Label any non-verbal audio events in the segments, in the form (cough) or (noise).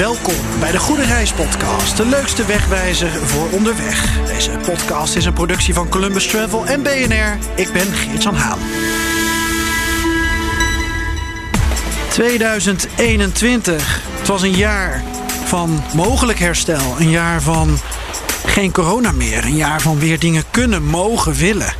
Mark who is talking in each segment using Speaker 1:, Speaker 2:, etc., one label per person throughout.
Speaker 1: Welkom bij de Goede Reis Podcast, de leukste wegwijzer voor onderweg. Deze podcast is een productie van Columbus Travel en BNR. Ik ben Geert-Jan Haan. 2021. Het was een jaar van mogelijk herstel. Een jaar van geen corona meer. Een jaar van weer dingen kunnen, mogen, willen.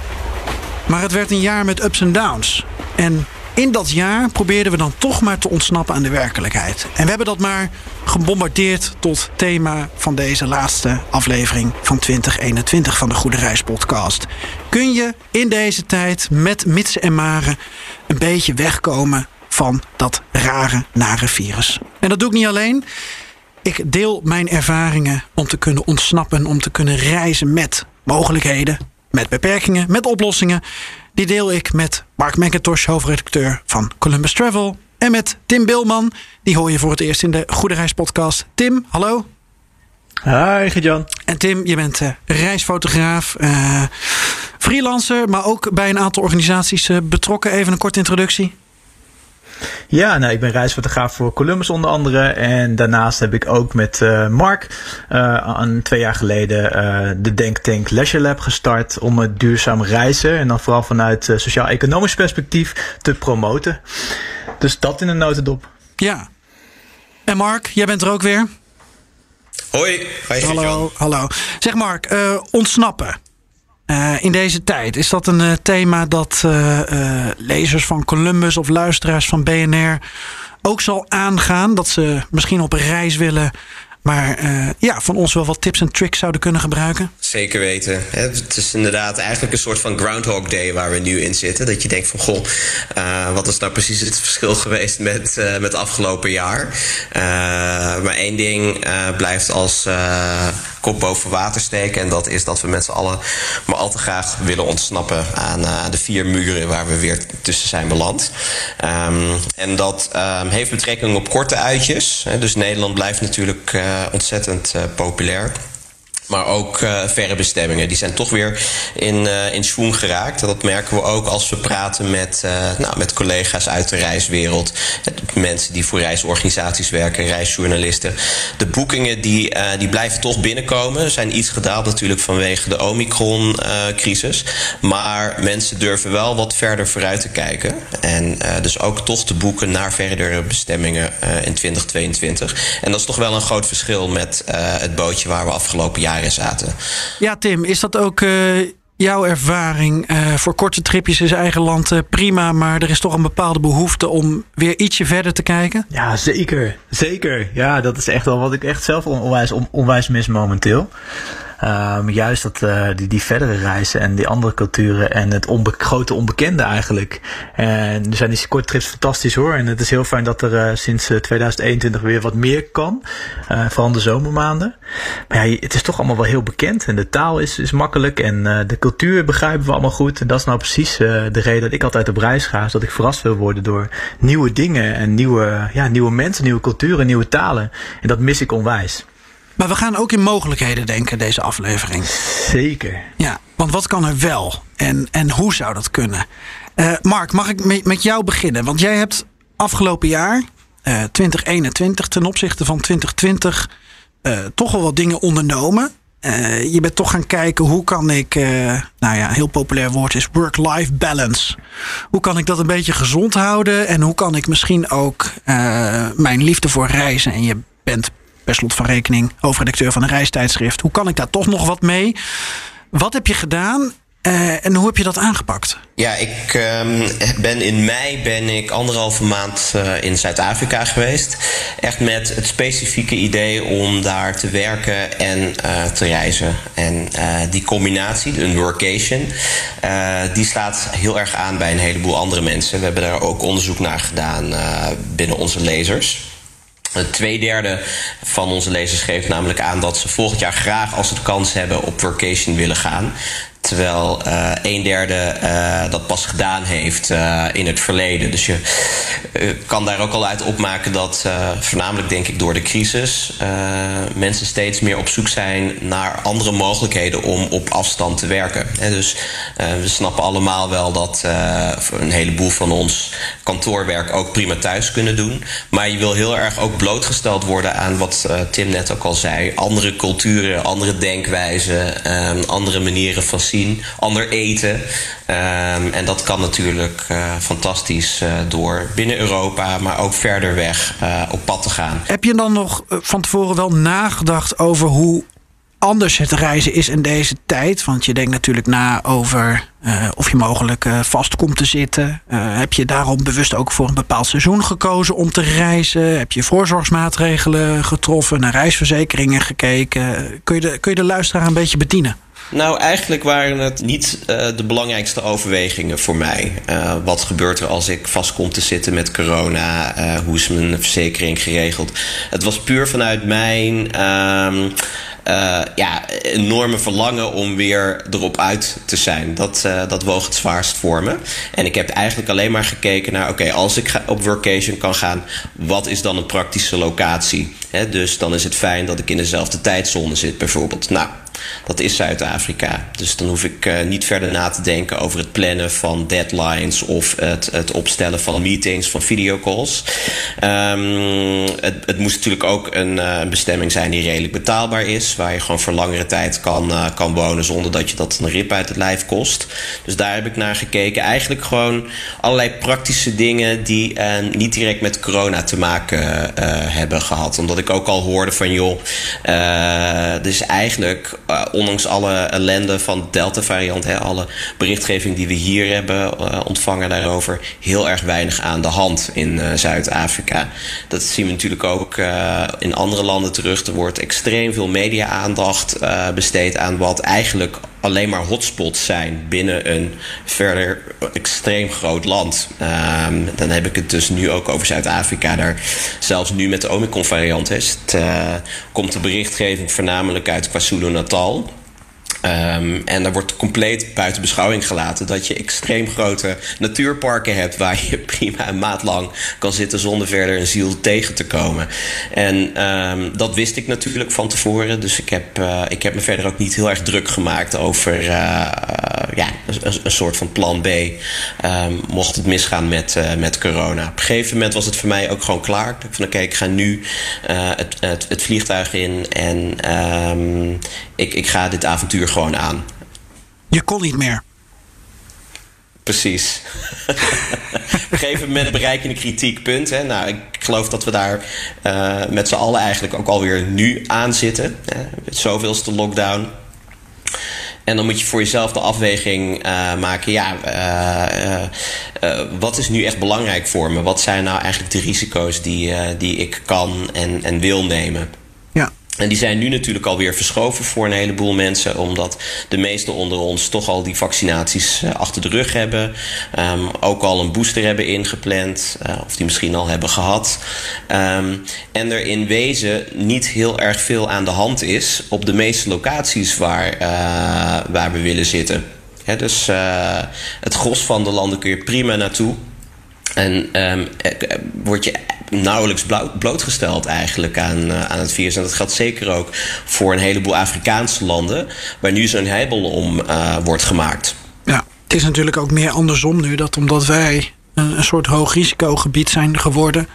Speaker 1: Maar het werd een jaar met ups en downs. En in dat jaar probeerden we dan toch maar te ontsnappen aan de werkelijkheid. En we hebben dat maar gebombardeerd tot thema van deze laatste aflevering van 2021 van de Goede Reis podcast. Kun je in deze tijd met mitsen en maren een beetje wegkomen van dat rare, nare virus? En dat doe ik niet alleen. Ik deel mijn ervaringen om te kunnen ontsnappen, om te kunnen reizen met mogelijkheden, met beperkingen, met oplossingen. Die deel ik met Mark McIntosh, hoofdredacteur van Columbus Travel. En met Tim Bilman. Die hoor je voor het eerst in de Goede Reis podcast. Tim, hallo.
Speaker 2: Hi, Jan.
Speaker 1: En Tim, je bent uh, reisfotograaf, uh, freelancer, maar ook bij een aantal organisaties uh, betrokken. Even een korte introductie.
Speaker 2: Ja, nou, ik ben reisfotograaf voor Columbus onder andere. En daarnaast heb ik ook met uh, Mark uh, een twee jaar geleden uh, de Denktank Leisure Lab gestart om het duurzaam reizen en dan vooral vanuit sociaal-economisch perspectief te promoten. Dus dat in een notendop.
Speaker 1: Ja. En Mark, jij bent er ook weer.
Speaker 3: Hoi. Hi,
Speaker 1: hallo, hallo. Zeg Mark, ontsnappen. Uh, in deze tijd. Is dat een uh, thema dat uh, lezers van Columbus of luisteraars van BNR ook zal aangaan? Dat ze misschien op reis willen, maar ja, van ons wel wat tips en tricks zouden kunnen gebruiken?
Speaker 3: Zeker weten. Het is inderdaad eigenlijk een soort van Groundhog Day waar we nu in zitten. Dat je denkt van, goh, wat is nou precies het verschil (laughs) geweest met, met het afgelopen jaar? maar één ding blijft als kop boven water steken. En dat is dat we met z'n allen maar al te graag willen ontsnappen aan uh, de vier muren waar we weer tussen zijn beland. Um, en dat um, heeft betrekking op korte uitjes. Dus Nederland blijft natuurlijk uh, ontzettend uh, populair. Maar ook uh, verre bestemmingen. Die zijn toch weer in, uh, in schoen geraakt. Dat merken we ook als we praten met, uh, nou, met collega's uit de reiswereld. Mensen die voor reisorganisaties werken, reisjournalisten. De boekingen die, die blijven toch binnenkomen. Zijn iets gedaald natuurlijk vanwege de Omicron-crisis. maar mensen durven wel wat verder vooruit te kijken. En dus ook toch te boeken naar verdere bestemmingen in 2022. En dat is toch wel een groot verschil met het bootje waar we afgelopen jaar zaten.
Speaker 1: Ja, Tim, is dat ook uh, jouw ervaring? Uh, voor korte tripjes is eigen land uh, prima, maar er is toch een bepaalde behoefte om weer ietsje verder te kijken?
Speaker 2: Ja, zeker. Zeker. Ja, dat is echt wel wat ik echt zelf onwijs, on, onwijs mis momenteel. Um, juist dat, uh, die, die verdere reizen en die andere culturen en het grote onbekende eigenlijk. En er zijn die korte trips fantastisch hoor. En het is heel fijn dat er uh, sinds 2021 weer wat meer kan. Uh, vooral de zomermaanden. Maar ja, het is toch allemaal wel heel bekend. En de taal is, is makkelijk. En de cultuur begrijpen we allemaal goed. En dat is nou precies de reden dat ik altijd op reis ga. Is dat ik verrast wil worden door nieuwe dingen en nieuwe, ja, nieuwe mensen, nieuwe culturen, nieuwe talen. En dat mis ik onwijs.
Speaker 1: Maar we gaan ook in mogelijkheden denken, deze aflevering.
Speaker 2: Zeker.
Speaker 1: Ja, want wat kan er wel en, en hoe zou dat kunnen? Uh, Mark, mag ik met jou beginnen? Want jij hebt afgelopen jaar, uh, 2021, ten opzichte van 2020, uh, toch wel wat dingen ondernomen. Je bent toch gaan kijken hoe kan ik, nou ja, een heel populair woord is work-life balance. Hoe kan ik dat een beetje gezond houden en hoe kan ik misschien ook mijn liefde voor reizen en je bent per slot van rekening hoofdredacteur van een reistijdschrift. Hoe kan ik daar toch nog wat mee? Wat heb je gedaan uh, en hoe heb je dat aangepakt?
Speaker 3: Ja, ik um, ben in mei ben ik anderhalve maand uh, in Zuid-Afrika geweest. Echt met het specifieke idee om daar te werken en uh, te reizen. En die combinatie, een workation, die slaat heel erg aan bij een heleboel andere mensen. We hebben daar ook onderzoek naar gedaan binnen onze lezers. Twee derde van onze lezers geeft namelijk aan dat ze volgend jaar graag, als ze de kans hebben, op workation willen gaan. Terwijl uh, een derde uh, dat pas gedaan heeft uh, in het verleden. Dus je kan daar ook al uit opmaken dat, voornamelijk denk ik door de crisis, mensen steeds meer op zoek zijn naar andere mogelijkheden om op afstand te werken. En dus we snappen allemaal wel dat een heleboel van ons kantoorwerk ook prima thuis kunnen doen. Maar je wil heel erg ook blootgesteld worden aan wat Tim net ook al zei: andere culturen, andere denkwijzen, andere manieren van zien, ander eten. Um, en dat kan natuurlijk uh, fantastisch uh, door binnen Europa, maar ook verder weg uh, op pad te gaan.
Speaker 1: Heb je dan nog van tevoren wel nagedacht over hoe anders het reizen is in deze tijd? Want je denkt natuurlijk na over of je mogelijk vast komt te zitten. Heb je daarom bewust ook voor een bepaald seizoen gekozen om te reizen? Heb je voorzorgsmaatregelen getroffen, naar reisverzekeringen gekeken? Kun je de, kun je de luisteraar een beetje bedienen?
Speaker 3: Nou, eigenlijk waren het niet uh, de belangrijkste overwegingen voor mij. Uh, wat gebeurt er als ik vast kom te zitten met corona? Uh, hoe is mijn verzekering geregeld? Het was puur vanuit mijn uh, ja, enorme verlangen om weer erop uit te zijn. Dat, dat woog het zwaarst voor me. En ik heb eigenlijk alleen maar gekeken naar: oké, als ik op workation kan gaan, wat is dan een praktische locatie? Dus dan is het fijn dat ik in dezelfde tijdzone zit, bijvoorbeeld. Nou, dat is Zuid-Afrika. Dus dan hoef ik uh, niet verder na te denken over het plannen van deadlines of het, het opstellen van meetings, van videocalls. Um, het, het moest natuurlijk ook een uh, bestemming zijn die redelijk betaalbaar is, waar je gewoon voor langere tijd kan, uh, kan wonen zonder dat je dat een rip uit het lijf kost. Dus daar heb ik naar gekeken. Eigenlijk gewoon allerlei praktische dingen die niet direct met corona te maken hebben gehad. Omdat ik ook al hoorde van joh, dus eigenlijk uh, ondanks alle ellende van de Delta-variant, alle berichtgeving die we hier hebben uh, ontvangen daarover, heel erg weinig aan de hand in uh, Zuid-Afrika. Dat zien we natuurlijk ook in andere landen terug. Er wordt extreem veel media-aandacht besteed aan wat eigenlijk alleen maar hotspots zijn binnen een verder extreem groot land. Um, dan heb ik het dus nu ook over Zuid-Afrika. Daar zelfs nu met de Omicron-variant is. Komt de berichtgeving voornamelijk uit KwaZulu-Natal. Um, en daar wordt compleet buiten beschouwing gelaten dat je extreem grote natuurparken hebt waar je (laughs) prima een maand lang kan zitten zonder verder een ziel tegen te komen. En um, dat wist ik natuurlijk van tevoren, dus ik heb, uh, ik heb me verder ook niet heel erg druk gemaakt over uh, ja, een, soort van plan B. Um, mocht het misgaan met, met corona. Op een gegeven moment was het voor mij ook gewoon klaar. Ik van oké, ik ga nu het, het, het, vliegtuig in en ik, ik ga dit avontuur gewoon aan.
Speaker 1: Je kon niet meer.
Speaker 3: Precies. (laughs) Op een gegeven moment bereik je een kritiekpunt. Hè. Nou, ik geloof dat we daar uh, met z'n allen eigenlijk ook alweer nu aan zitten. Hè. Zoveelste lockdown. En dan moet je voor jezelf de afweging uh, maken. Ja, uh, wat is nu echt belangrijk voor me? Wat zijn nou eigenlijk de risico's die, die ik kan en, en wil nemen? En die zijn nu natuurlijk alweer verschoven voor een heleboel mensen, omdat de meesten onder ons toch al die vaccinaties uh, achter de rug hebben. Um, ook al een booster hebben ingepland, uh, of die misschien al hebben gehad. Um, en er in wezen niet heel erg veel aan de hand is op de meeste locaties waar, uh, waar we willen zitten. Dus het gros van de landen kun je prima naartoe. En um, word je nauwelijks blootgesteld eigenlijk aan, uh, aan het virus. En dat geldt zeker ook voor een heleboel Afrikaanse landen, waar nu zo'n heibel om uh, wordt gemaakt.
Speaker 1: Ja, het is natuurlijk ook meer andersom nu, dat omdat wij een, een soort hoog risicogebied zijn geworden,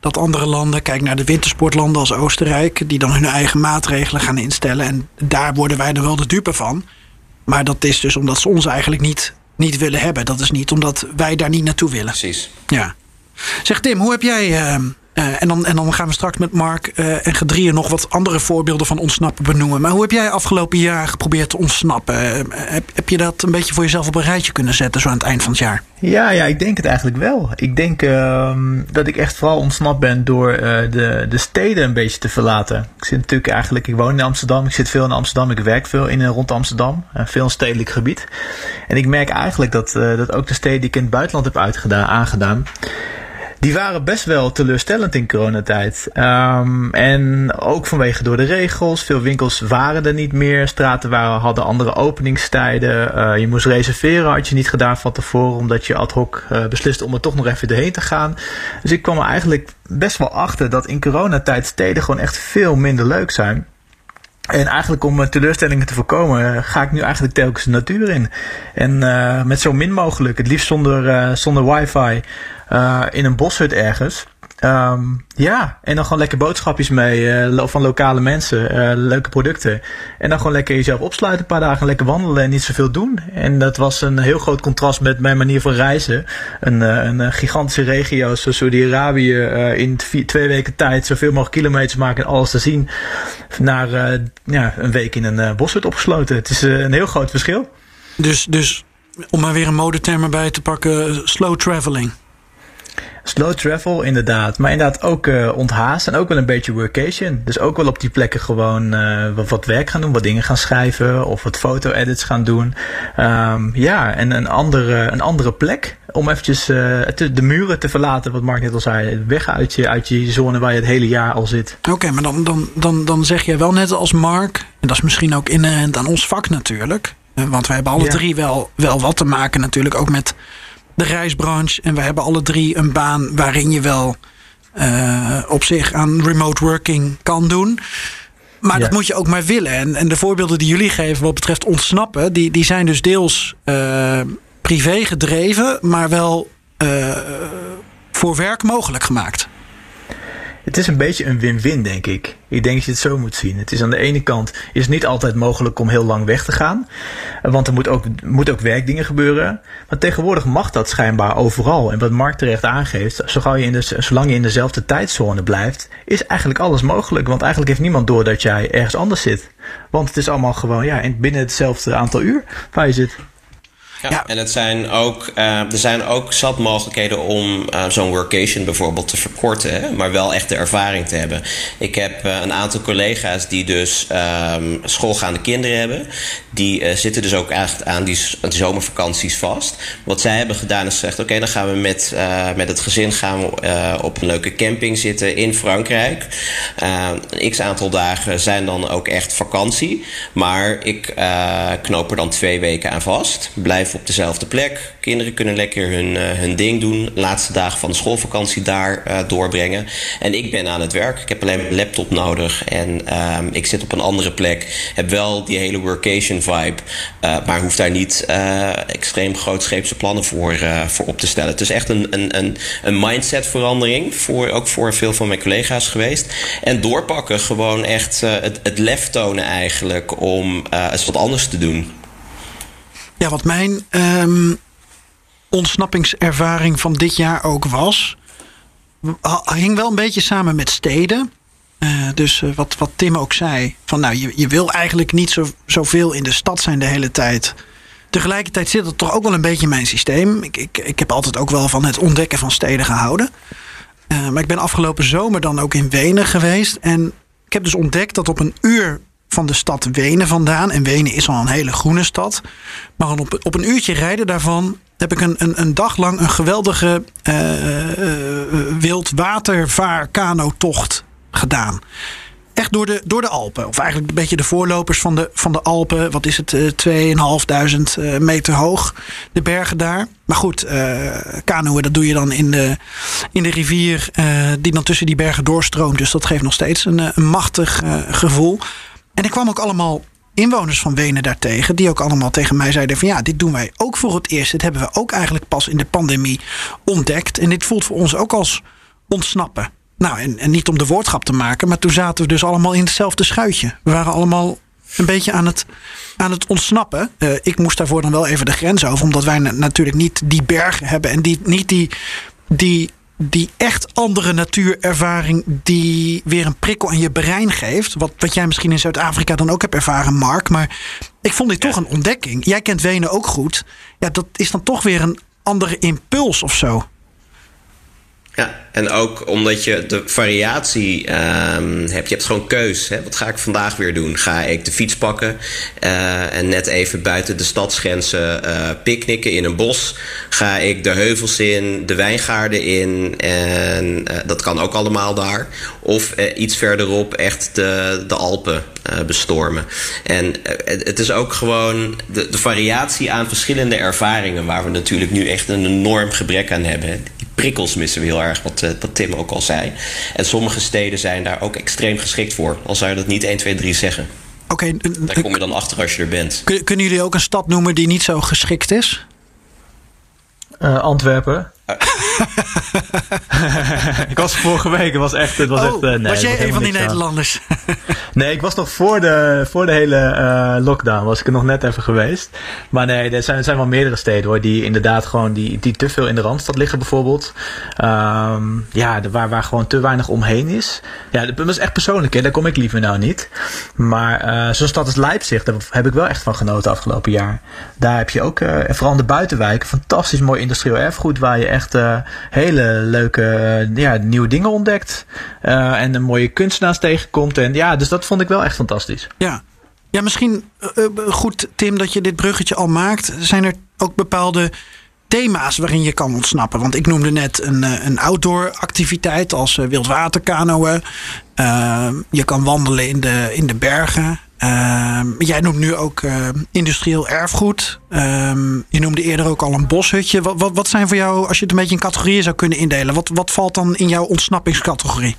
Speaker 1: dat andere landen, kijk naar de wintersportlanden als Oostenrijk, die dan hun eigen maatregelen gaan instellen. En daar worden wij er wel de dupe van. Maar dat is dus omdat ze ons eigenlijk niet, niet willen hebben. Dat is niet omdat wij daar niet naartoe willen.
Speaker 3: Precies.
Speaker 1: Ja. Zeg Tim, hoe heb jij. Uh, uh, en, dan, en dan gaan we straks met Mark uh, en Gedrieën nog wat andere voorbeelden van ontsnappen benoemen. Maar hoe heb jij afgelopen jaar geprobeerd te ontsnappen? heb, heb je dat een beetje voor jezelf op een rijtje kunnen zetten, zo aan het eind van het jaar?
Speaker 2: Ja, ja ik denk het eigenlijk wel. Ik denk ehm, dat ik echt vooral ontsnapt ben door de, de steden een beetje te verlaten. Ik zit natuurlijk eigenlijk, ik woon in Amsterdam, ik zit veel in Amsterdam, ik werk veel in en rond Amsterdam, veel een stedelijk gebied. En ik merk eigenlijk dat, dat ook de steden die ik in het buitenland heb aangedaan die waren best wel teleurstellend in coronatijd. Um, en ook vanwege door de regels. Veel winkels waren er niet meer. Straten waren, hadden andere openingstijden. Uh, je moest reserveren, had je niet gedaan van tevoren, omdat je ad hoc uh, besliste om er toch nog even doorheen te gaan. Dus ik kwam er eigenlijk best wel achter dat in coronatijd steden gewoon echt veel minder leuk zijn. En eigenlijk om teleurstellingen te voorkomen, ga ik nu eigenlijk telkens de natuur in. En uh, met zo min mogelijk, het liefst zonder, uh, zonder wifi, uh, in een boshut ergens. Um, ja, en dan gewoon lekker boodschapjes mee uh, van lokale mensen, uh, leuke producten. En dan gewoon lekker jezelf opsluiten, een paar dagen lekker wandelen en niet zoveel doen. En dat was een heel groot contrast met mijn manier van reizen. Een, uh, een gigantische regio zoals Saudi-Arabië in twee weken tijd zoveel mogelijk kilometers maken en alles te zien. Naar ja, een week in een boshut opgesloten. Het is een heel groot verschil.
Speaker 1: Dus, dus om maar weer een modeterm erbij te pakken, slow traveling.
Speaker 2: Slow travel, inderdaad. Maar inderdaad ook uh, onthaast en ook wel een beetje workation. Dus ook wel op die plekken gewoon uh, wat, wat, werk gaan doen, wat dingen gaan schrijven of wat foto-edits gaan doen. Um, ja, en een andere, een andere plek om eventjes uh, te, de muren te verlaten, wat Mark net al zei. Weg uit je, uit je zone waar je het hele jaar al zit.
Speaker 1: Oké, okay, maar dan, dan, dan, dan zeg je wel net als Mark, en dat is misschien ook inherent aan ons vak natuurlijk. Want wij hebben alle ja. drie wel, wel wat te maken natuurlijk ook met de reisbranche. En we hebben alle drie een baan waarin je wel uh, op zich aan remote working kan doen. Maar ja. dat moet je ook maar willen. En, en de voorbeelden die jullie geven wat betreft ontsnappen, die, die zijn dus deels uh, privé gedreven, maar wel uh, voor werk mogelijk gemaakt.
Speaker 2: Het is een beetje een win-win, denk ik. Ik denk dat je het zo moet zien. Het is aan de ene kant is niet altijd mogelijk om heel lang weg te gaan. Want er moet ook, moet ook werkdingen gebeuren. Maar tegenwoordig mag dat schijnbaar overal. En wat Mark terecht aangeeft, zo je in de, zolang je in dezelfde tijdzone blijft, is eigenlijk alles mogelijk. Want eigenlijk heeft niemand door dat jij ergens anders zit. Want het is allemaal gewoon ja, binnen hetzelfde aantal uur waar je zit.
Speaker 3: Ja, ja, en het zijn ook, uh, er zijn ook zat mogelijkheden om uh, zo'n workation bijvoorbeeld te verkorten, hè, maar wel echt de ervaring te hebben. Ik heb uh, een aantal collega's die dus um, schoolgaande kinderen hebben. Die zitten dus ook echt aan die, aan die, zomervakanties vast. Wat zij hebben gedaan is gezegd: oké, okay, dan gaan we met, met het gezin gaan we, op een leuke camping zitten in Frankrijk. een x aantal dagen zijn dan ook echt vakantie. Maar ik knoop er dan twee weken aan vast. Blijf op dezelfde plek. Kinderen kunnen lekker hun, uh, hun ding doen. Laatste dagen van de schoolvakantie daar uh, doorbrengen. En ik ben aan het werk. Ik heb alleen mijn laptop nodig. En uh, ik zit op een andere plek. Heb wel die hele workation vibe. Uh, maar hoef daar niet extreem grootscheepse plannen voor, voor op te stellen. Het is echt een, een, een, een mindset verandering. Voor, ook voor veel van mijn collega's geweest. En doorpakken. Gewoon echt het, het lef tonen eigenlijk. Om eens wat anders te doen.
Speaker 1: Ja, wat mijn um, ontsnappingservaring van dit jaar ook was, hing wel een beetje samen met steden. Uh, dus uh, wat, wat Tim ook zei, van nou, je, je wil eigenlijk niet zo, zoveel in de stad zijn de hele tijd. Tegelijkertijd zit het toch ook wel een beetje in mijn systeem. Ik, ik, ik heb altijd ook wel van het ontdekken van steden gehouden. Uh, maar ik ben afgelopen zomer dan ook in Wenen geweest. En ik heb dus ontdekt dat op een uur van de stad Wenen vandaan. En Wenen is al een hele groene stad. Maar op, op een uurtje rijden daarvan heb ik een, een, een dag lang een geweldige uh, uh, wildwatervaar-kanotocht gedaan. Echt door de, door de Alpen. Of eigenlijk een beetje de voorlopers van de, van de Alpen. Wat is het? Uh, 2.500 meter hoog. De bergen daar. Maar goed, uh, dat doe je dan in de, in de rivier. Die dan tussen die bergen doorstroomt. Dus dat geeft nog steeds een, een machtig gevoel. En ik kwam ook allemaal inwoners van Wenen daartegen, die ook allemaal tegen mij zeiden: van ja, dit doen wij ook voor het eerst. Dit hebben we ook eigenlijk pas in de pandemie ontdekt. En dit voelt voor ons ook als ontsnappen. Nou, en, en niet om de woordschap te maken, maar toen zaten we dus allemaal in hetzelfde schuitje. We waren allemaal een beetje aan het, aan het ontsnappen. Uh, ik moest daarvoor dan wel even de grens over, omdat wij natuurlijk niet die bergen hebben en die, niet die, die die echt andere natuurervaring die weer een prikkel aan je brein geeft. Wat, wat jij misschien in Zuid-Afrika dan ook hebt ervaren, Mark. Maar ik vond dit toch een ontdekking. Jij kent Wenen ook goed. Ja, dat is dan toch weer een andere impuls of zo.
Speaker 3: Ja, en ook omdat je de variatie um, hebt. Je hebt gewoon keus. Hè? Wat ga ik vandaag weer doen? Ga ik de fiets pakken uh, en net even buiten de stadsgrenzen uh, picknicken in een bos? Ga ik de heuvels in, de wijngaarden in? En uh, dat kan ook allemaal daar. Of iets verderop echt de, de Alpen bestormen. En het is ook gewoon de, de variatie aan verschillende ervaringen... waar we natuurlijk nu echt een enorm gebrek aan hebben prikkels missen we heel erg, wat, uh, wat Tim ook al zei. En sommige steden zijn daar ook extreem geschikt voor. Al zou je dat niet 1, 2, 3 zeggen.
Speaker 1: Oké. Okay,
Speaker 3: daar kom je dan achter als je er bent.
Speaker 1: Kunnen jullie ook een stad noemen die niet zo geschikt is?
Speaker 2: Uh, Antwerpen. Ik was vorige week, het was echt... Het was,
Speaker 1: oh,
Speaker 2: echt, uh, nee,
Speaker 1: was jij een van die Nederlanders?
Speaker 2: nee, ik was nog voor de, voor de hele uh, lockdown, was ik er nog net even geweest. Maar nee, er zijn, er zijn wel meerdere steden hoor, die inderdaad gewoon, die, die te veel in de Randstad liggen bijvoorbeeld. Um, ja, waar, waar gewoon te weinig omheen is. Ja, dat is echt persoonlijk hè, daar kom ik liever nou niet. Maar uh, zo'n stad als Leipzig, daar heb ik wel echt van genoten afgelopen jaar. Daar heb je ook, vooral in de buitenwijken, fantastisch mooi industrieel erfgoed waar je echt echt uh, hele leuke uh, ja, nieuwe dingen ontdekt. Uh, en een mooie kunstenaars tegenkomt. En ja, dus dat vond ik wel echt fantastisch.
Speaker 1: Ja, ja misschien goed, Tim, dat je dit bruggetje al maakt. Zijn er ook bepaalde thema's waarin je kan ontsnappen? Want ik noemde net een, een outdoor activiteit als wildwaterkanoën. je kan wandelen in de, in de bergen. Uh, jij noemt nu ook uh, industrieel erfgoed. Uh, je noemde eerder ook al een boshutje. Wat, wat, zijn voor jou, als je het een beetje in categorieën zou kunnen indelen, wat, wat valt dan in jouw ontsnappingscategorie?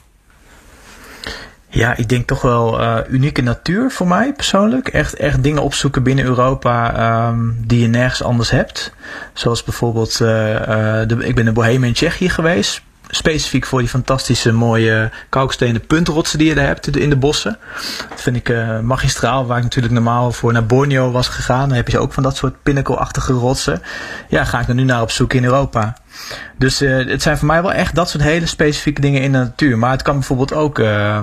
Speaker 2: Ja, ik denk toch wel uh, unieke natuur voor mij persoonlijk. Echt, echt dingen opzoeken binnen Europa die je nergens anders hebt. Zoals bijvoorbeeld, uh, de, ik ben in Bohemen in Tsjechië geweest specifiek voor die fantastische mooie kalkstenen puntrotsen die je daar hebt in de bossen. Dat vind ik uh, magistraal, waar ik natuurlijk normaal voor naar Borneo was gegaan. Dan heb je ook van dat soort pinnacle-achtige rotsen. Ja, ga ik er nu naar op zoek in Europa. Dus uh, het zijn voor mij wel echt dat soort hele specifieke dingen in de natuur. Maar het kan bijvoorbeeld ook uh,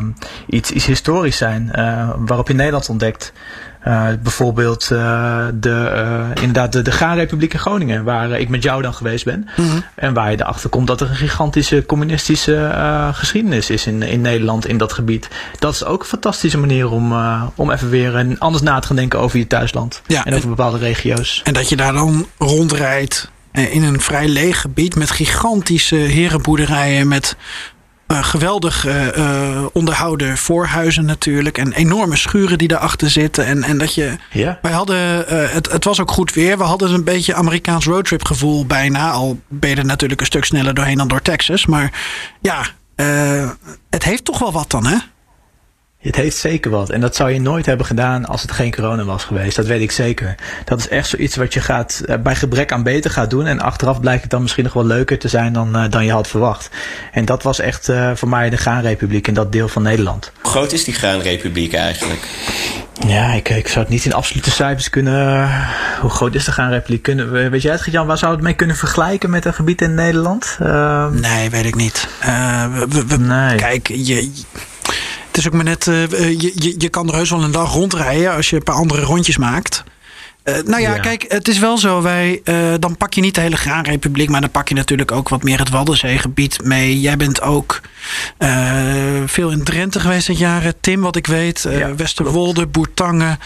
Speaker 2: iets, iets historisch zijn, waarop je Nederland ontdekt. Uh, bijvoorbeeld uh, de, uh, inderdaad de, de Gaanrepubliek in Groningen, waar ik met jou dan geweest ben. Mm -hmm. En waar je erachter komt dat er een gigantische communistische geschiedenis is in, in Nederland, in dat gebied. Dat is ook een fantastische manier om, om even weer een, anders na te gaan denken over je thuisland. Ja, en over bepaalde regio's.
Speaker 1: En dat je daar dan rondrijdt in een vrij leeg gebied met gigantische herenboerderijen met uh, geweldig uh, onderhouden voorhuizen natuurlijk. En enorme schuren die daarachter zitten. En, en dat je. Ja. Wij hadden. het, het was ook goed weer. We hadden een beetje Amerikaans roadtrip gevoel bijna. Al ben je er natuurlijk een stuk sneller doorheen dan door Texas. Maar ja, het heeft toch wel wat dan, hè?
Speaker 2: Het heeft zeker wat. En dat zou je nooit hebben gedaan als het geen corona was geweest. Dat weet ik zeker. Dat is echt zoiets wat je gaat, eh, bij gebrek aan beter gaat doen. En achteraf blijkt het dan misschien nog wel leuker te zijn dan, uh, dan je had verwacht. En dat was echt uh, voor mij de Graanrepubliek in dat deel van Nederland.
Speaker 3: Hoe groot is die Graanrepubliek eigenlijk?
Speaker 2: Ja, ik, ik zou het niet in absolute cijfers kunnen. Hoe groot is de Graanrepubliek? Kunnen, weet jij het, Jan? Waar zou het mee kunnen vergelijken met een gebied in Nederland?
Speaker 1: Uh, nee, weet ik niet. We, we, nee. Kijk, je is ook maar net, uh, je, je, je kan er heus wel een dag rondrijden als je een paar andere rondjes maakt. Uh, nou ja, ja, kijk, het is wel zo. Wij, uh, dan pak je niet de hele Graanrepubliek, maar dan pak je natuurlijk ook wat meer het Waddenzeegebied mee. Jij bent ook uh, veel in Drenthe geweest dit jaren, Tim, wat ik weet. Ja, Westerwolde, Boertangen.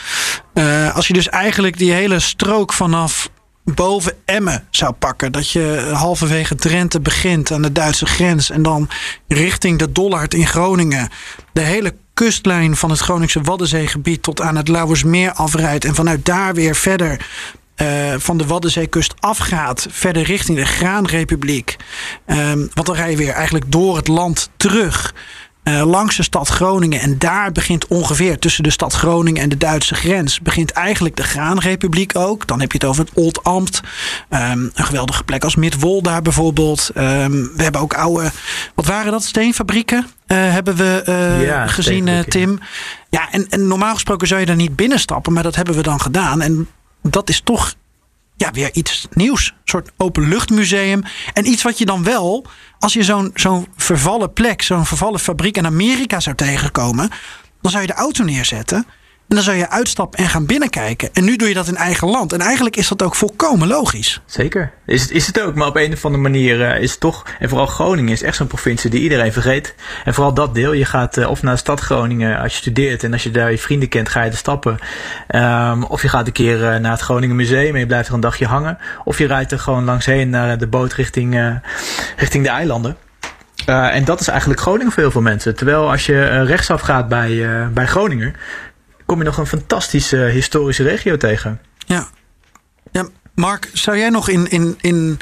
Speaker 1: als je dus eigenlijk die hele strook vanaf boven Emmen zou pakken. Dat je halverwege Drenthe begint aan de Duitse grens. En dan richting de Dollard in Groningen. De hele kustlijn van het Groningse Waddenzeegebied tot aan het Lauwersmeer afrijdt. En vanuit daar weer verder uh, van de Waddenzeekust afgaat. Verder richting de Graanrepubliek. Um, want dan rij je weer eigenlijk door het land terug. Uh, langs de stad Groningen. En daar begint ongeveer tussen de stad Groningen en de Duitse grens. begint eigenlijk de Graanrepubliek ook. Dan heb je het over het Old Amt. Um, een geweldige plek als Midwolda bijvoorbeeld. Um, we hebben ook oude. Wat waren dat? Steenfabrieken? Uh, hebben we uh, ja, gezien, Tim. Ja, en, en normaal gesproken zou je daar niet binnenstappen. Maar dat hebben we dan gedaan. En dat is toch ja, weer iets nieuws. Een soort openluchtmuseum. En iets wat je dan wel, als je zo'n zo'n vervallen plek, zo'n vervallen fabriek in Amerika zou tegenkomen, dan zou je de auto neerzetten. En dan zou je uitstappen en gaan binnenkijken. En nu doe je dat in eigen land. En eigenlijk is dat ook volkomen logisch.
Speaker 2: Zeker. Is het, is het ook. Maar op een of andere manier uh, is het toch. En vooral Groningen is echt zo'n provincie die iedereen vergeet. En vooral dat deel. Je gaat uh, of naar de stad Groningen als je studeert. En als je daar je vrienden kent, ga je er stappen. Um, of je gaat een keer uh, naar het Groningen Museum en je blijft er een dagje hangen. Of je rijdt er gewoon langs heen naar de boot richting, richting de eilanden. En dat is eigenlijk Groningen voor heel veel mensen. Terwijl als je rechtsaf gaat bij, bij Groningen, kom je nog een fantastische historische regio tegen.
Speaker 1: Ja. ja Mark, zou jij nog in, in, in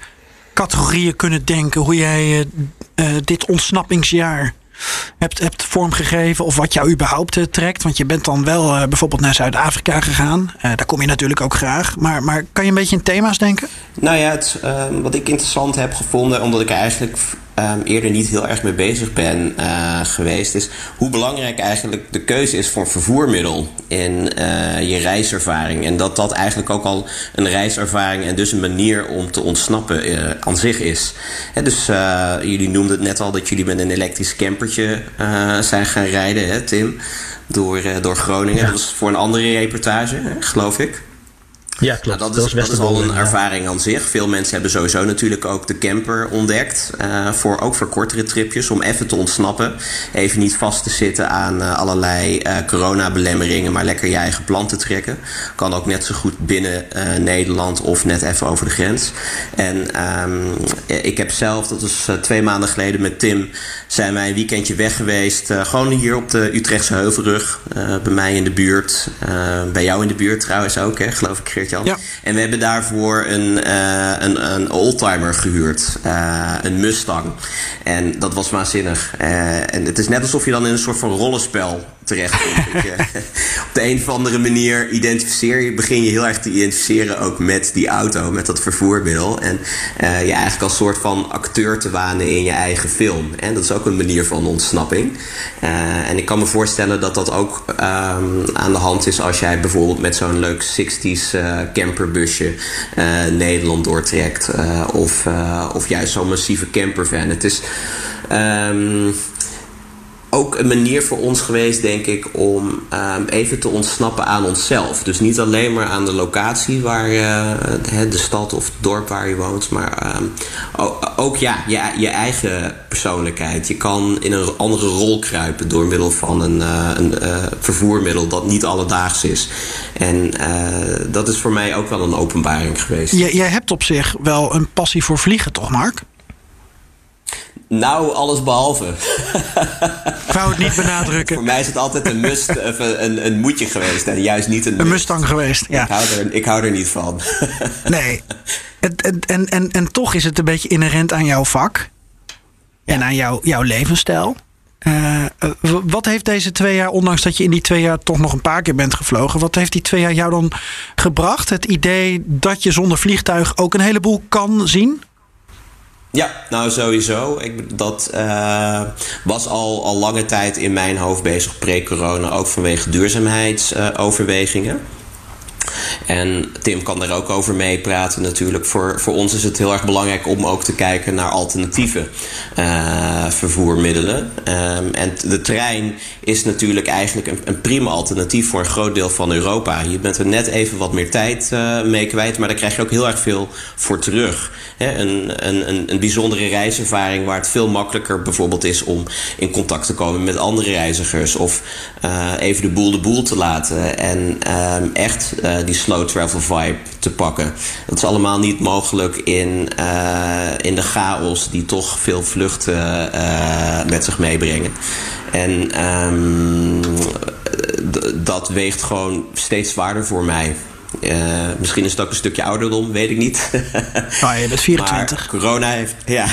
Speaker 1: categorieën kunnen denken hoe jij dit ontsnappingsjaar hebt, hebt vormgegeven of wat jou überhaupt trekt? Want je bent dan wel bijvoorbeeld naar Zuid-Afrika gegaan. daar kom je natuurlijk ook graag. Maar, maar kan je een beetje in thema's denken?
Speaker 3: Nou ja, het, wat ik interessant heb gevonden, omdat ik eigenlijk um, eerder niet heel erg mee bezig ben uh, geweest, is hoe belangrijk eigenlijk de keuze is voor een vervoermiddel in uh, je reiservaring. En dat dat eigenlijk ook al een reiservaring en dus een manier om te ontsnappen uh, aan zich is. He, dus jullie noemden het net al dat jullie met een elektrisch campertje zijn gaan rijden, hè, Tim, door, door Groningen. Ja. Dat was voor een andere reportage, hè, geloof ik.
Speaker 2: Ja, klopt.
Speaker 3: Nou, dat, is, dat is al een ervaring aan zich. Veel mensen hebben sowieso natuurlijk ook de camper ontdekt. Uh, voor, ook voor kortere tripjes, om even te ontsnappen. Even niet vast te zitten aan uh, allerlei uh, coronabelemmeringen, maar lekker je eigen plan te trekken. Kan ook net zo goed binnen Nederland of net even over de grens. En um, ik heb zelf, dat was twee maanden geleden met Tim, zijn wij een weekendje weg geweest. gewoon hier op de Utrechtse Heuvelrug. bij mij in de buurt. bij jou in de buurt trouwens ook, hè, geloof ik, Geert ja. En we hebben daarvoor een, uh, een, een oldtimer gehuurd. Uh, een Mustang. En dat was waanzinnig. Uh, en het is net alsof je dan in een soort van rollenspel terecht komt. (laughs) op de een of andere manier identificeer je, begin je heel erg te identificeren ook met die auto, met dat vervoermiddel. En je eigenlijk als soort van acteur te wanen in je eigen film. En dat is ook een manier van ontsnapping. en ik kan me voorstellen dat dat ook um, aan de hand is als jij bijvoorbeeld met zo'n leuk 60s camperbusje uh, Nederland doortrekt. Uh, of, of juist zo'n massieve campervan. Het is um, ook een manier voor ons geweest, denk ik, om um, even te ontsnappen aan onszelf. Dus niet alleen maar aan de locatie waar de stad of het dorp waar je woont, maar um, ook, ja, je, je eigen persoonlijkheid. Je kan in een andere rol kruipen door middel van een, een vervoermiddel dat niet alledaags is. En uh, dat is voor mij ook wel een openbaring geweest.
Speaker 1: Jij hebt op zich wel een passie voor vliegen, toch, Mark?
Speaker 3: Nou, alles behalve.
Speaker 1: Ik wou het niet benadrukken.
Speaker 3: Voor mij is het altijd een must, (laughs) een, een moetje geweest. En juist niet een,
Speaker 1: een Mustang geweest. Ja.
Speaker 3: Ik, hou er, ik hou er niet van. (laughs)
Speaker 1: nee. En, en, en, en toch is het een beetje inherent aan jouw vak. Ja. En aan jouw, jouw levensstijl. Uh, wat heeft deze twee jaar, ondanks dat je in die twee jaar toch nog een paar keer bent gevlogen, wat heeft die twee jaar jou dan gebracht? Het idee dat je zonder vliegtuig ook een heleboel kan zien?
Speaker 3: Ja, nou sowieso. Ik, dat uh, was al, al lange tijd in mijn hoofd bezig pre-corona, ook vanwege duurzaamheidsoverwegingen. En Tim kan daar ook over meepraten natuurlijk. Voor, voor ons is het heel erg belangrijk om ook te kijken naar alternatieve uh, vervoermiddelen. Um, en de trein is natuurlijk eigenlijk een, een, prima alternatief voor een groot deel van Europa. Je bent er net even wat meer tijd uh, mee kwijt, maar daar krijg je ook heel erg veel voor terug. Een, een, een bijzondere reiservaring waar het veel makkelijker bijvoorbeeld is om in contact te komen met andere reizigers. Of uh, even de boel de boel te laten. En um, echt die slow travel vibe te pakken. Dat is allemaal niet mogelijk in, in de chaos die toch veel vluchten met zich meebrengen. En um, dat weegt gewoon steeds zwaarder voor mij. Uh, misschien is het ook een stukje ouderdom, weet ik niet. (laughs)
Speaker 1: Oh, je bent 24.
Speaker 3: Maar corona heeft, ja,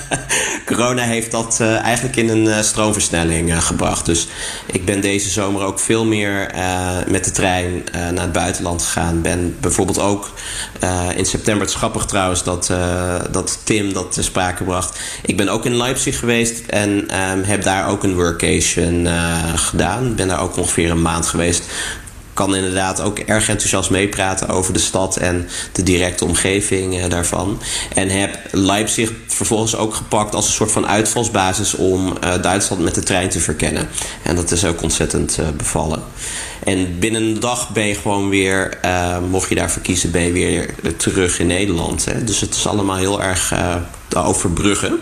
Speaker 3: (laughs) corona heeft dat uh, eigenlijk in een uh, stroomversnelling gebracht. Dus ik ben deze zomer ook veel meer met de trein naar het buitenland gegaan. Ben bijvoorbeeld ook in september, het is grappig trouwens dat, dat Tim dat te sprake bracht. Ik ben ook in Leipzig geweest en um, heb daar ook een workation gedaan. Ben daar ook ongeveer een maand geweest kan inderdaad ook erg enthousiast meepraten over de stad en de directe omgeving uh, daarvan. En heb Leipzig vervolgens ook gepakt als een soort van uitvalsbasis om uh, Duitsland met de trein te verkennen. En dat is ook ontzettend uh, bevallen. En binnen een dag ben je gewoon weer, mocht je daarvoor kiezen, ben je weer terug in Nederland. Hè. Dus het is allemaal heel erg overbruggen.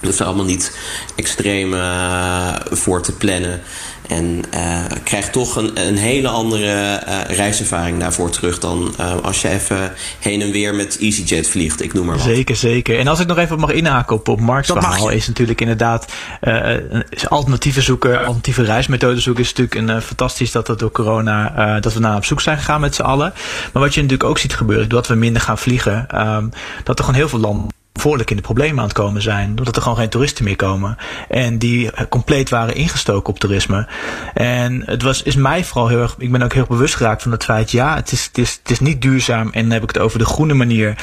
Speaker 3: Dat is allemaal niet extreem uh, voor te plannen. En uh, krijg toch een, een hele andere uh, reiservaring daarvoor terug dan als je even heen en weer met EasyJet vliegt. Ik noem maar wat.
Speaker 2: Zeker, zeker. En als ik nog even mag inhaken op, op Mark's
Speaker 1: Dat
Speaker 2: verhaal, is natuurlijk inderdaad is alternatieven zoeken, alternatieve reismethoden zoeken. Is natuurlijk een, fantastisch dat dat door corona, dat we naar op zoek zijn gegaan met z'n allen. Maar wat je natuurlijk ook ziet gebeuren, doordat we minder gaan vliegen, um, dat er gewoon heel veel landen behoorlijk in de problemen aan het komen zijn. Doordat er gewoon geen toeristen meer komen. En die compleet waren ingestoken op toerisme. En het was, is mij vooral heel erg, ik ben ook heel bewust geraakt van het feit, ja, het is, het is, het is niet duurzaam. En dan heb ik het over de groene manier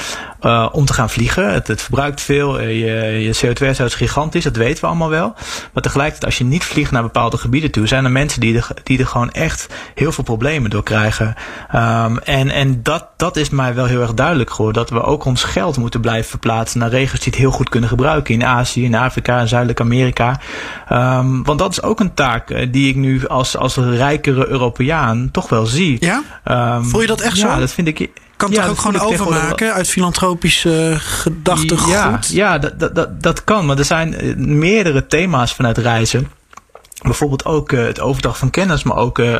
Speaker 2: uh, om te gaan vliegen. Het, het verbruikt veel. Je, je CO2-uitstoot is gigantisch, dat weten we allemaal wel. Maar tegelijkertijd, als je niet vliegt naar bepaalde gebieden toe, zijn er mensen die er, die er gewoon echt heel veel problemen door krijgen. Um, en en dat, dat is mij wel heel erg duidelijk geworden. Dat we ook ons geld moeten blijven verplaatsen naar regio's die het heel goed kunnen gebruiken. In Azië, in Afrika, in Zuidelijk Amerika. Um, want dat is ook een taak die ik nu als, als rijkere Europeaan toch wel zie.
Speaker 1: Ja?
Speaker 2: Um,
Speaker 1: Voel je dat echt
Speaker 2: ja,
Speaker 1: zo?
Speaker 2: dat vind ik...
Speaker 1: Kan het
Speaker 2: ja,
Speaker 1: er ook gewoon overmaken uit filantropische gedachtegoed?
Speaker 2: Ja, ja dat, dat, dat, dat kan. Maar er zijn meerdere thema's vanuit reizen. Bijvoorbeeld ook uh, het overdracht van kennis, maar ook uh,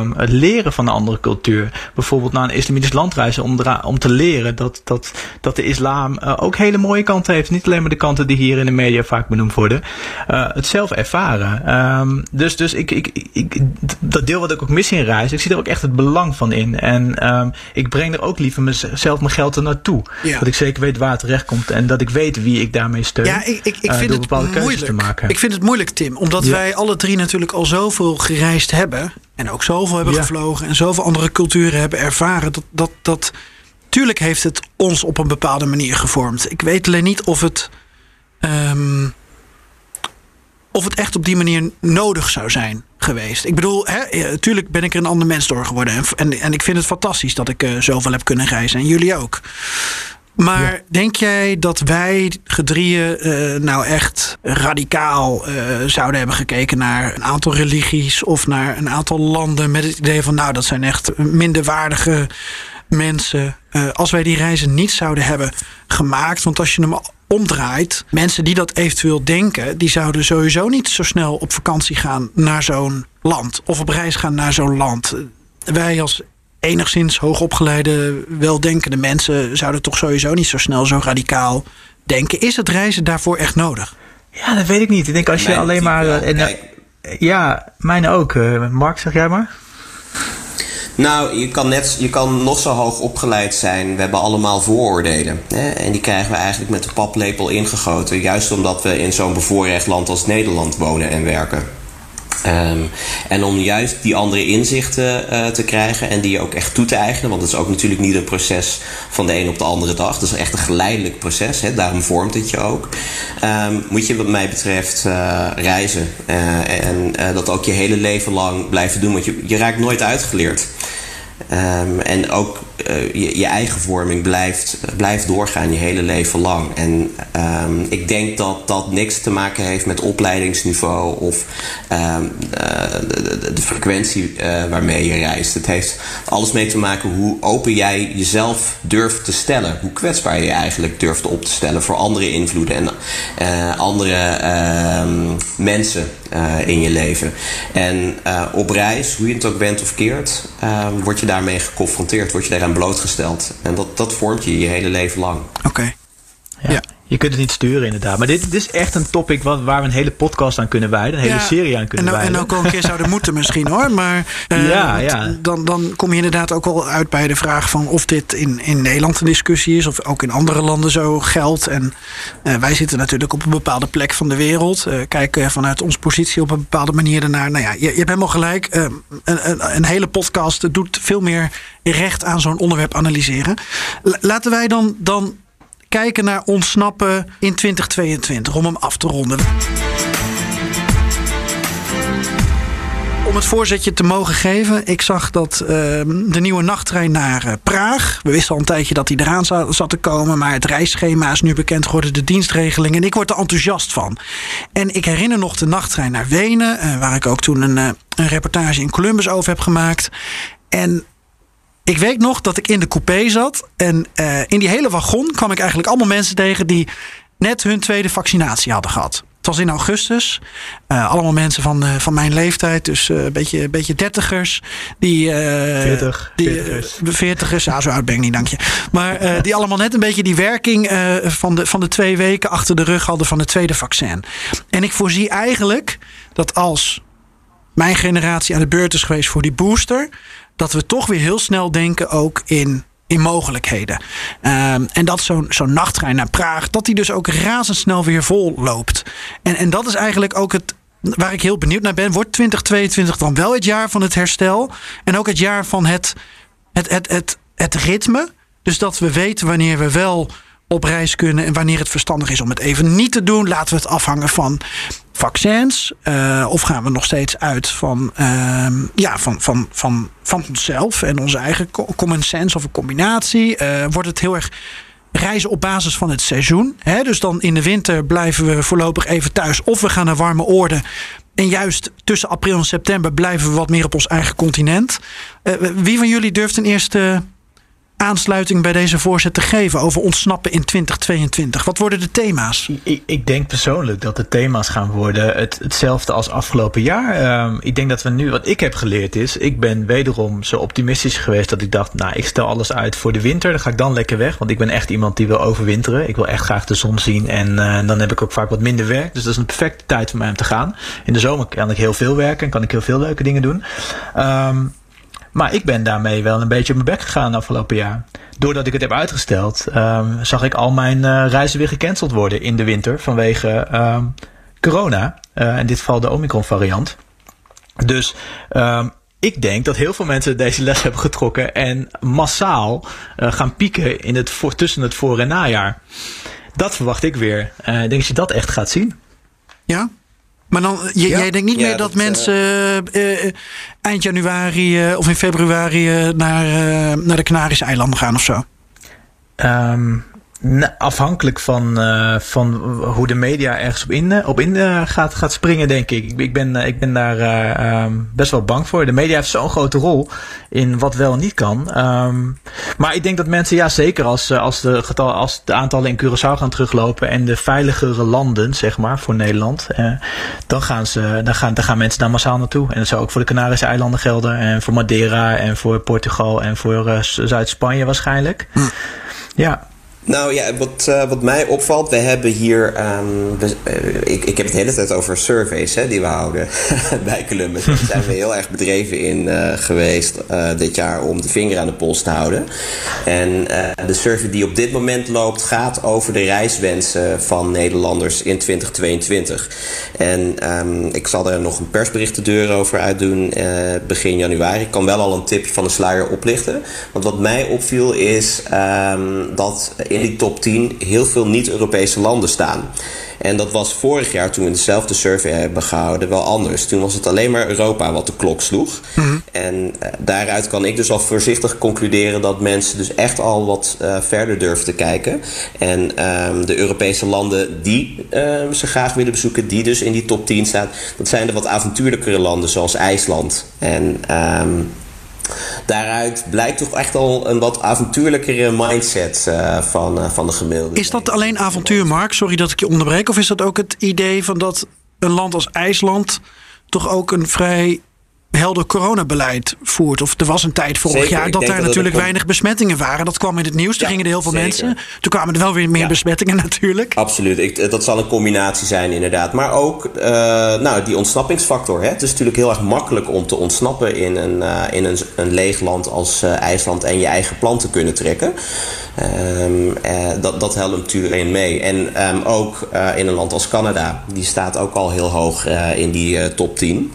Speaker 2: um, het leren van een andere cultuur. Bijvoorbeeld naar een islamitisch land reizen om, om te leren dat, dat, dat de islam uh, ook hele mooie kanten heeft. Niet alleen maar de kanten die hier in de media vaak benoemd worden. het zelf ervaren. Um, dus dus ik, ik, ik, dat deel wat ik ook mis in reizen, ik zie er ook echt het belang van in. En um, ik breng er ook liever mezelf mijn geld er naartoe.
Speaker 1: Ja.
Speaker 2: Dat ik zeker weet waar het terecht komt en dat ik weet wie ik daarmee steun.
Speaker 1: Ja, ik, ik, ik vind het moeilijk.
Speaker 2: te maken.
Speaker 1: Ik vind het moeilijk, Tim, omdat
Speaker 2: Ja.
Speaker 1: wij alle drie natuurlijk al zoveel gereisd hebben. En ook zoveel hebben
Speaker 2: Ja.
Speaker 1: gevlogen. En zoveel andere culturen hebben ervaren. Dat, dat, dat, tuurlijk heeft het ons op een bepaalde manier gevormd. Ik weet alleen niet of het. ehm, of het echt op die manier nodig zou zijn geweest. Ik bedoel, hè, ja, tuurlijk ben ik er een ander mens door geworden. En, en, en ik vind het fantastisch dat ik eh, zoveel heb kunnen reizen. En jullie ook. Maar
Speaker 2: Ja.
Speaker 1: denk jij dat wij gedrieën eh, nou echt radicaal eh, zouden hebben gekeken naar een aantal religies of naar een aantal landen met het idee van nou dat zijn echt minderwaardige mensen. Eh, als wij die reizen niet zouden hebben gemaakt, want als je hem omdraait, mensen die dat eventueel denken, die zouden sowieso niet zo snel op vakantie gaan naar zo'n land of op reis gaan naar zo'n land. Wij als enigszins hoogopgeleide, weldenkende mensen zouden toch sowieso niet zo snel zo radicaal denken. Is het reizen daarvoor echt nodig?
Speaker 2: Ja, dat weet ik niet. Ik denk als je
Speaker 3: Mijn
Speaker 2: alleen maar.
Speaker 3: wel.
Speaker 2: eh, en, eh,
Speaker 3: Kijk,
Speaker 2: ja, mijn ook. Eh, Mark, zeg jij maar?
Speaker 3: Nou, je kan, net, je kan nog zo hoog opgeleid zijn. We hebben allemaal vooroordelen. Hè? En die krijgen we eigenlijk met de paplepel ingegoten. Juist omdat we in zo'n bevoorrecht land als Nederland wonen en werken. Ehm, en om juist die andere inzichten eh, te krijgen en die ook echt toe te eigenen, want het is ook natuurlijk niet een proces van de een op de andere dag. Het is echt een geleidelijk proces, hè? daarom vormt het je ook. Ehm, moet je wat mij betreft eh, reizen eh, en dat ook je hele leven lang blijven doen, want je, je raakt nooit uitgeleerd. Ehm, en ook eh, je, je eigen vorming blijft, blijft doorgaan je hele leven lang. En ehm, ik denk dat dat niks te maken heeft met opleidingsniveau of ehm, eh, de, frequentie eh, waarmee je reist. Het heeft alles mee te maken hoe open jij jezelf durft te stellen. Hoe kwetsbaar je eigenlijk durft op te stellen voor andere invloeden en andere mensen eh, in je leven. En eh, op reis, hoe je het ook bent of keert, eh, word je daarmee geconfronteerd, word je daaraan blootgesteld. En dat, dat vormt je je hele leven lang.
Speaker 1: Oké.
Speaker 2: Ja.
Speaker 1: Ja.
Speaker 2: Je kunt het niet sturen, inderdaad. Maar dit, dit is echt een topic wat, waar we een hele podcast aan kunnen wijden. Een hele
Speaker 1: Ja,
Speaker 2: serie aan
Speaker 1: En,
Speaker 2: kunnen
Speaker 1: nou, en
Speaker 2: wijden.
Speaker 1: ook wel een keer zouden moeten misschien hoor. Maar (laughs) eh,
Speaker 2: Ja.
Speaker 1: Dan, dan kom je inderdaad ook al uit bij de vraag van of dit in, in Nederland een discussie is. Of ook in andere landen zo geldt. En eh, wij zitten natuurlijk op een bepaalde plek van de wereld. eh, kijken vanuit onze positie op een bepaalde manier ernaar. Nou ja, je, je hebt helemaal gelijk. een, een, een hele podcast doet veel meer recht aan zo'n onderwerp analyseren. La- laten wij dan, dan kijken naar ontsnappen in 2022. Om hem af te ronden. om het voorzetje te mogen geven. Ik zag dat ehm, de nieuwe nachttrein naar uh, Praag. We wisten al een tijdje dat hij eraan zat, zat, te komen. Maar het reisschema is nu bekend geworden, de dienstregeling. En ik word er enthousiast van. En ik herinner nog de nachttrein naar Wenen. Uh, waar ik ook toen een, uh, een reportage in Columbus over heb gemaakt. En ik weet nog dat ik in de coupé zat. En in die hele wagon kwam ik eigenlijk allemaal mensen tegen die net hun tweede vaccinatie hadden gehad. Het was in augustus. Uh, allemaal mensen van, uh, van mijn leeftijd, dus een beetje, beetje dertigers. Die,
Speaker 2: 40,
Speaker 1: die,
Speaker 2: veertigers.
Speaker 1: veertigers, ja, zo oud ben ik niet, dank je. Maar die allemaal net een beetje die werking van, de, van de twee weken achter de rug hadden van het tweede vaccin. En ik voorzie eigenlijk dat als mijn generatie aan de beurt is geweest voor die booster, dat we toch weer heel snel denken ook in in mogelijkheden. Um, en dat zo'n zo'n nachttrein naar Praag, dat die dus ook razendsnel weer vol loopt. En, en dat is eigenlijk ook het, waar ik heel benieuwd naar ben. Wordt 2022 dan wel het jaar van het herstel? En ook het jaar van het, het, het, het ritme? Dus dat we weten wanneer we wel op reis kunnen en wanneer het verstandig is om het even niet te doen. Laten we het afhangen van vaccins? Uh, of gaan we nog steeds uit van, uh, ja, van, van, van, van onszelf en onze eigen common sense of een combinatie? Uh, wordt het heel erg reizen op basis van het seizoen? Hè? Dus dan in de winter blijven we voorlopig even thuis of we gaan naar warme oorden. En juist tussen april en september blijven we wat meer op ons eigen continent. Uh, wie van jullie durft een eerste aansluiting bij deze voorzet te geven over ontsnappen in 2022? Wat worden de thema's?
Speaker 2: Ik, ik denk persoonlijk dat de thema's gaan worden het, hetzelfde als afgelopen jaar. Um, ik denk dat we nu, wat ik heb geleerd is, ik ben wederom zo optimistisch geweest dat ik dacht, nou, ik stel alles uit voor de winter. Dan ga ik dan lekker weg, want ik ben echt iemand die wil overwinteren. Ik wil echt graag de zon zien en uh, dan heb ik ook vaak wat minder werk. Dus dat is een perfecte tijd voor mij om te gaan. In de zomer kan ik heel veel werken en kan ik heel veel leuke dingen doen. Um, maar ik ben daarmee wel een beetje op mijn bek gegaan afgelopen jaar. Doordat ik het heb uitgesteld, um, zag ik al mijn uh, reizen weer gecanceld worden in de winter vanwege um, corona. Uh, in dit geval de Omicron variant. Dus um, ik denk dat heel veel mensen deze les hebben getrokken en massaal uh, gaan pieken in het tussen het voor- en najaar. Dat verwacht ik weer. ik denk dat je dat echt gaat zien.
Speaker 1: Ja, maar dan, j- ja. jij denkt niet ja, meer dat, dat mensen uh, uh, eind januari uh, of in februari naar, naar de Canarische eilanden gaan of zo?
Speaker 2: Um, afhankelijk van, uh, van hoe de media ergens op in, op in uh, gaat, gaat springen, denk ik. Ik ben, ik ben daar uh, um, best wel bang voor. De media heeft zo'n grote rol in wat wel en niet kan. Um, maar ik denk dat mensen, ja zeker als, als, de, getal, als de aantallen in Curaçao gaan teruglopen en de veiligere landen, zeg maar, voor Nederland, dan, gaan ze, dan, gaan, dan gaan mensen daar massaal naartoe. En dat zou ook voor de Canarische eilanden gelden en voor Madeira en voor Portugal en voor Zuid-Spanje waarschijnlijk. Hm. Ja.
Speaker 3: Nou ja, wat, uh, wat mij opvalt, we hebben hier. We, uh, ik, ik heb het de hele tijd over surveys hè, die we houden (laughs) bij Columbus. Daar zijn we heel erg bedreven in uh, geweest dit jaar om de vinger aan de pols te houden. En de survey die op dit moment loopt gaat over de reiswensen van Nederlanders in 2022. En um, ik zal er nog een persbericht de deur over uitdoen begin januari. Ik kan wel al een tipje van de sluier oplichten. Want wat mij opviel is um, dat in die top 10 heel veel niet-Europese landen staan. En dat was vorig jaar, toen we dezelfde survey hebben gehouden, wel anders. Toen was het alleen maar Europa wat de klok sloeg. Mm-hmm. En uh, daaruit kan ik dus al voorzichtig concluderen dat mensen dus echt al wat uh, verder durven te kijken. En um, de Europese landen die um, ze graag willen bezoeken, die dus in die top 10 staan, dat zijn de wat avontuurlijkere landen zoals IJsland. En um, daaruit blijkt toch echt al een wat avontuurlijkere mindset uh, van, uh, van de gemiddelde.
Speaker 1: Is dat alleen avontuur, Mark? Sorry dat ik je onderbreek. Of is dat ook het idee van dat een land als IJsland toch ook een vrij helder coronabeleid voert. Of er was een tijd vorig
Speaker 3: Zeker,
Speaker 1: jaar dat daar
Speaker 3: dat
Speaker 1: natuurlijk
Speaker 3: dat
Speaker 1: weinig besmettingen waren. Dat kwam in het nieuws. Toen
Speaker 3: Ja,
Speaker 1: gingen er heel veel
Speaker 3: zeker.
Speaker 1: mensen. Toen kwamen er wel weer meer
Speaker 3: Ja.
Speaker 1: besmettingen (laughs) natuurlijk.
Speaker 3: Absoluut, ik, dat zal een combinatie zijn inderdaad. Maar ook uh, nou, die ontsnappingsfactor. Hè? Het is natuurlijk heel erg makkelijk om te ontsnappen in een, uh, in een, een leeg land als uh, IJsland en je eigen plan te kunnen trekken. Um, dat, dat helpt natuurlijk mee. En um, ook in een land als Canada, die staat ook al heel hoog in die top 10.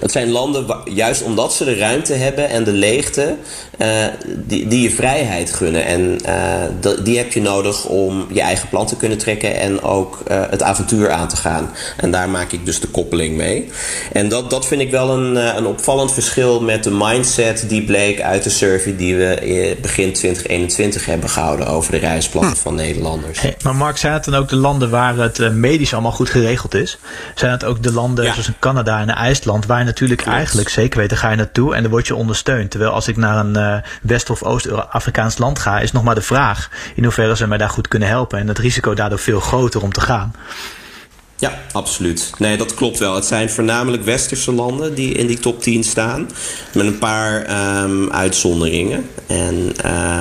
Speaker 3: Dat zijn landen, juist omdat ze de ruimte hebben en de leegte, uh, die, die je vrijheid gunnen. En uh, die heb je nodig om je eigen plan te kunnen trekken en ook uh, het avontuur aan te gaan. En daar maak ik dus de koppeling mee. En dat, dat vind ik wel een, een opvallend verschil met de mindset die bleek uit de survey die we begin 2021 hebben gehouden over de reisplannen hm. van Nederlanders.
Speaker 2: Hey, maar Mark, zijn het dan ook de landen waar het medisch allemaal goed geregeld is? Zijn het ook de landen ja. zoals Canada en IJsland? Waar je natuurlijk eigenlijk zeker weten ga je naartoe en dan word je ondersteund. Terwijl als ik naar een uh, West- of Oost-Afrikaans land ga, is nog maar de vraag in hoeverre ze mij daar goed kunnen helpen. En het risico daardoor veel groter om te gaan.
Speaker 3: Ja, absoluut. Nee, dat klopt wel. Het zijn voornamelijk westerse landen die in die top 10 staan. Met een paar um, uitzonderingen. En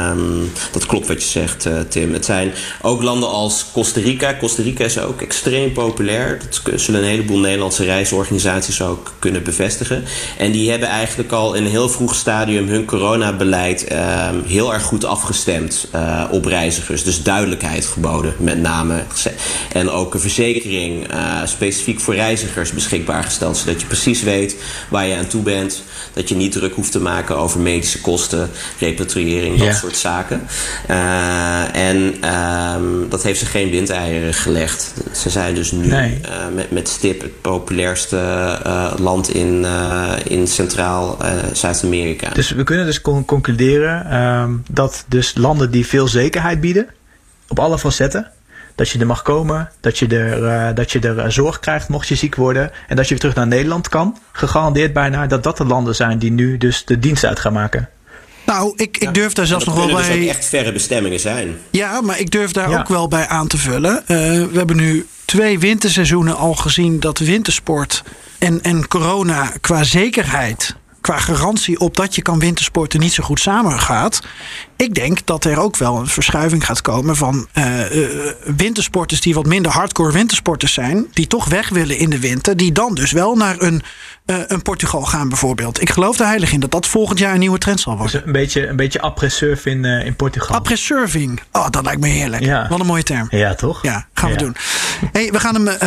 Speaker 3: um, dat klopt wat je zegt, uh, Tim. Het zijn ook landen als Costa Rica. Costa Rica is ook extreem populair. Dat zullen een heleboel Nederlandse reisorganisaties ook kunnen bevestigen. En die hebben eigenlijk al in een heel vroeg stadium hun coronabeleid um, heel erg goed afgestemd uh, op reizigers. Dus duidelijkheid geboden, met name. En ook een verzekering uh, specifiek voor reizigers beschikbaar gesteld. Zodat je precies weet waar je aan toe bent. Dat je niet druk hoeft te maken over medische kosten, repatriëring, dat soort zaken. Uh, en um, dat heeft ze geen windeieren gelegd. Ze zijn dus nu nee. uh, met, met stip het populairste land in, in Centraal Zuid-Amerika.
Speaker 2: Dus we kunnen dus con concluderen um, dat dus landen die veel zekerheid bieden, op alle facetten, dat je er mag komen, dat je er, uh, dat je er uh, zorg krijgt mocht je ziek worden. En dat je weer terug naar Nederland kan. Gegarandeerd bijna dat dat de landen zijn die nu dus de dienst uit gaan maken.
Speaker 1: Nou, ik, ik durf daar zelfs nog wel
Speaker 3: dus
Speaker 1: bij.
Speaker 3: Dus echt verre bestemmingen zijn.
Speaker 1: Ja, maar ik durf daar ja. ook wel bij aan te vullen. Uh, we hebben nu twee winterseizoenen al gezien dat wintersport en, en corona qua zekerheid qua garantie op dat je kan wintersporten niet zo goed samengaat. Ik denk dat er ook wel een verschuiving gaat komen van uh, uh, wintersporters die wat minder hardcore wintersporters zijn, die toch weg willen in de winter, die dan dus wel naar een, uh, een Portugal gaan bijvoorbeeld. Ik geloof er heilig in dat dat volgend jaar een nieuwe trend zal worden.
Speaker 2: Dus een beetje, een beetje après-surf in, in Portugal.
Speaker 1: Après-surfing. Oh, dat lijkt me heerlijk. Ja. Wat een mooie term.
Speaker 2: Ja, toch?
Speaker 1: Ja, gaan we
Speaker 2: ja.
Speaker 1: doen. Hey, we gaan hem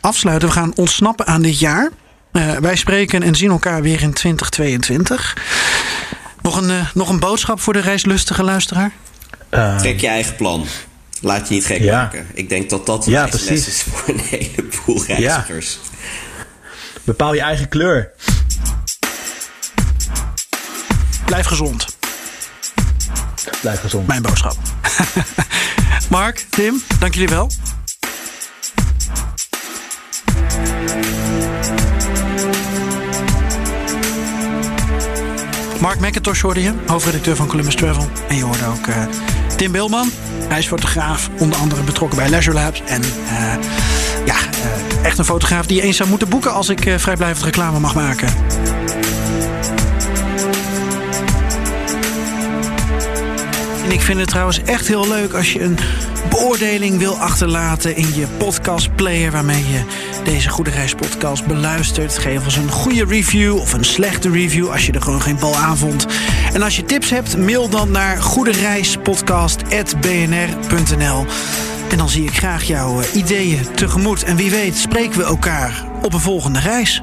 Speaker 1: afsluiten. We gaan ontsnappen aan dit jaar. Uh, wij spreken en zien elkaar weer in 2022. Nog een, uh, nog een boodschap voor de reislustige luisteraar?
Speaker 3: Uh, Trek je eigen plan. Laat je niet gek ja. maken. Ik denk dat dat een
Speaker 2: ja,
Speaker 3: les is voor een heleboel reizigers.
Speaker 2: Ja. Bepaal je eigen kleur.
Speaker 1: Blijf gezond.
Speaker 2: Blijf gezond.
Speaker 1: Mijn boodschap. (laughs) Mark, Tim, dank jullie wel. Mark McIntosh hoorde je, hoofdredacteur van Columbus Travel. En je hoorde ook uh, Tim Bilman. Hij is fotograaf, onder andere betrokken bij Leisure Labs. En uh, ja, uh, echt een fotograaf die je eens zou moeten boeken als ik vrijblijvend reclame mag maken. En ik vind het trouwens echt heel leuk als je een beoordeling wil achterlaten in je podcastplayer waarmee je deze Goede Reis podcast beluistert. Geef ons een goede review of een slechte review als je er gewoon geen bal aan vond. En als je tips hebt, mail dan naar goedereispodcast.bnr.nl. En dan zie ik graag jouw ideeën tegemoet. En wie weet spreken we elkaar op een volgende reis.